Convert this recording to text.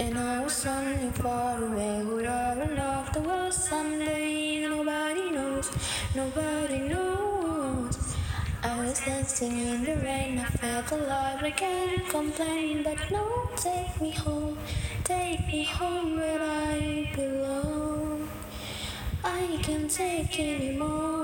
And I was running far away, would I run off the world someday? Nobody knows, nobody knows. I was dancing in the rain, I felt alive, I can't complain, but no, take me home, take me home where I belong. I can't take anymore.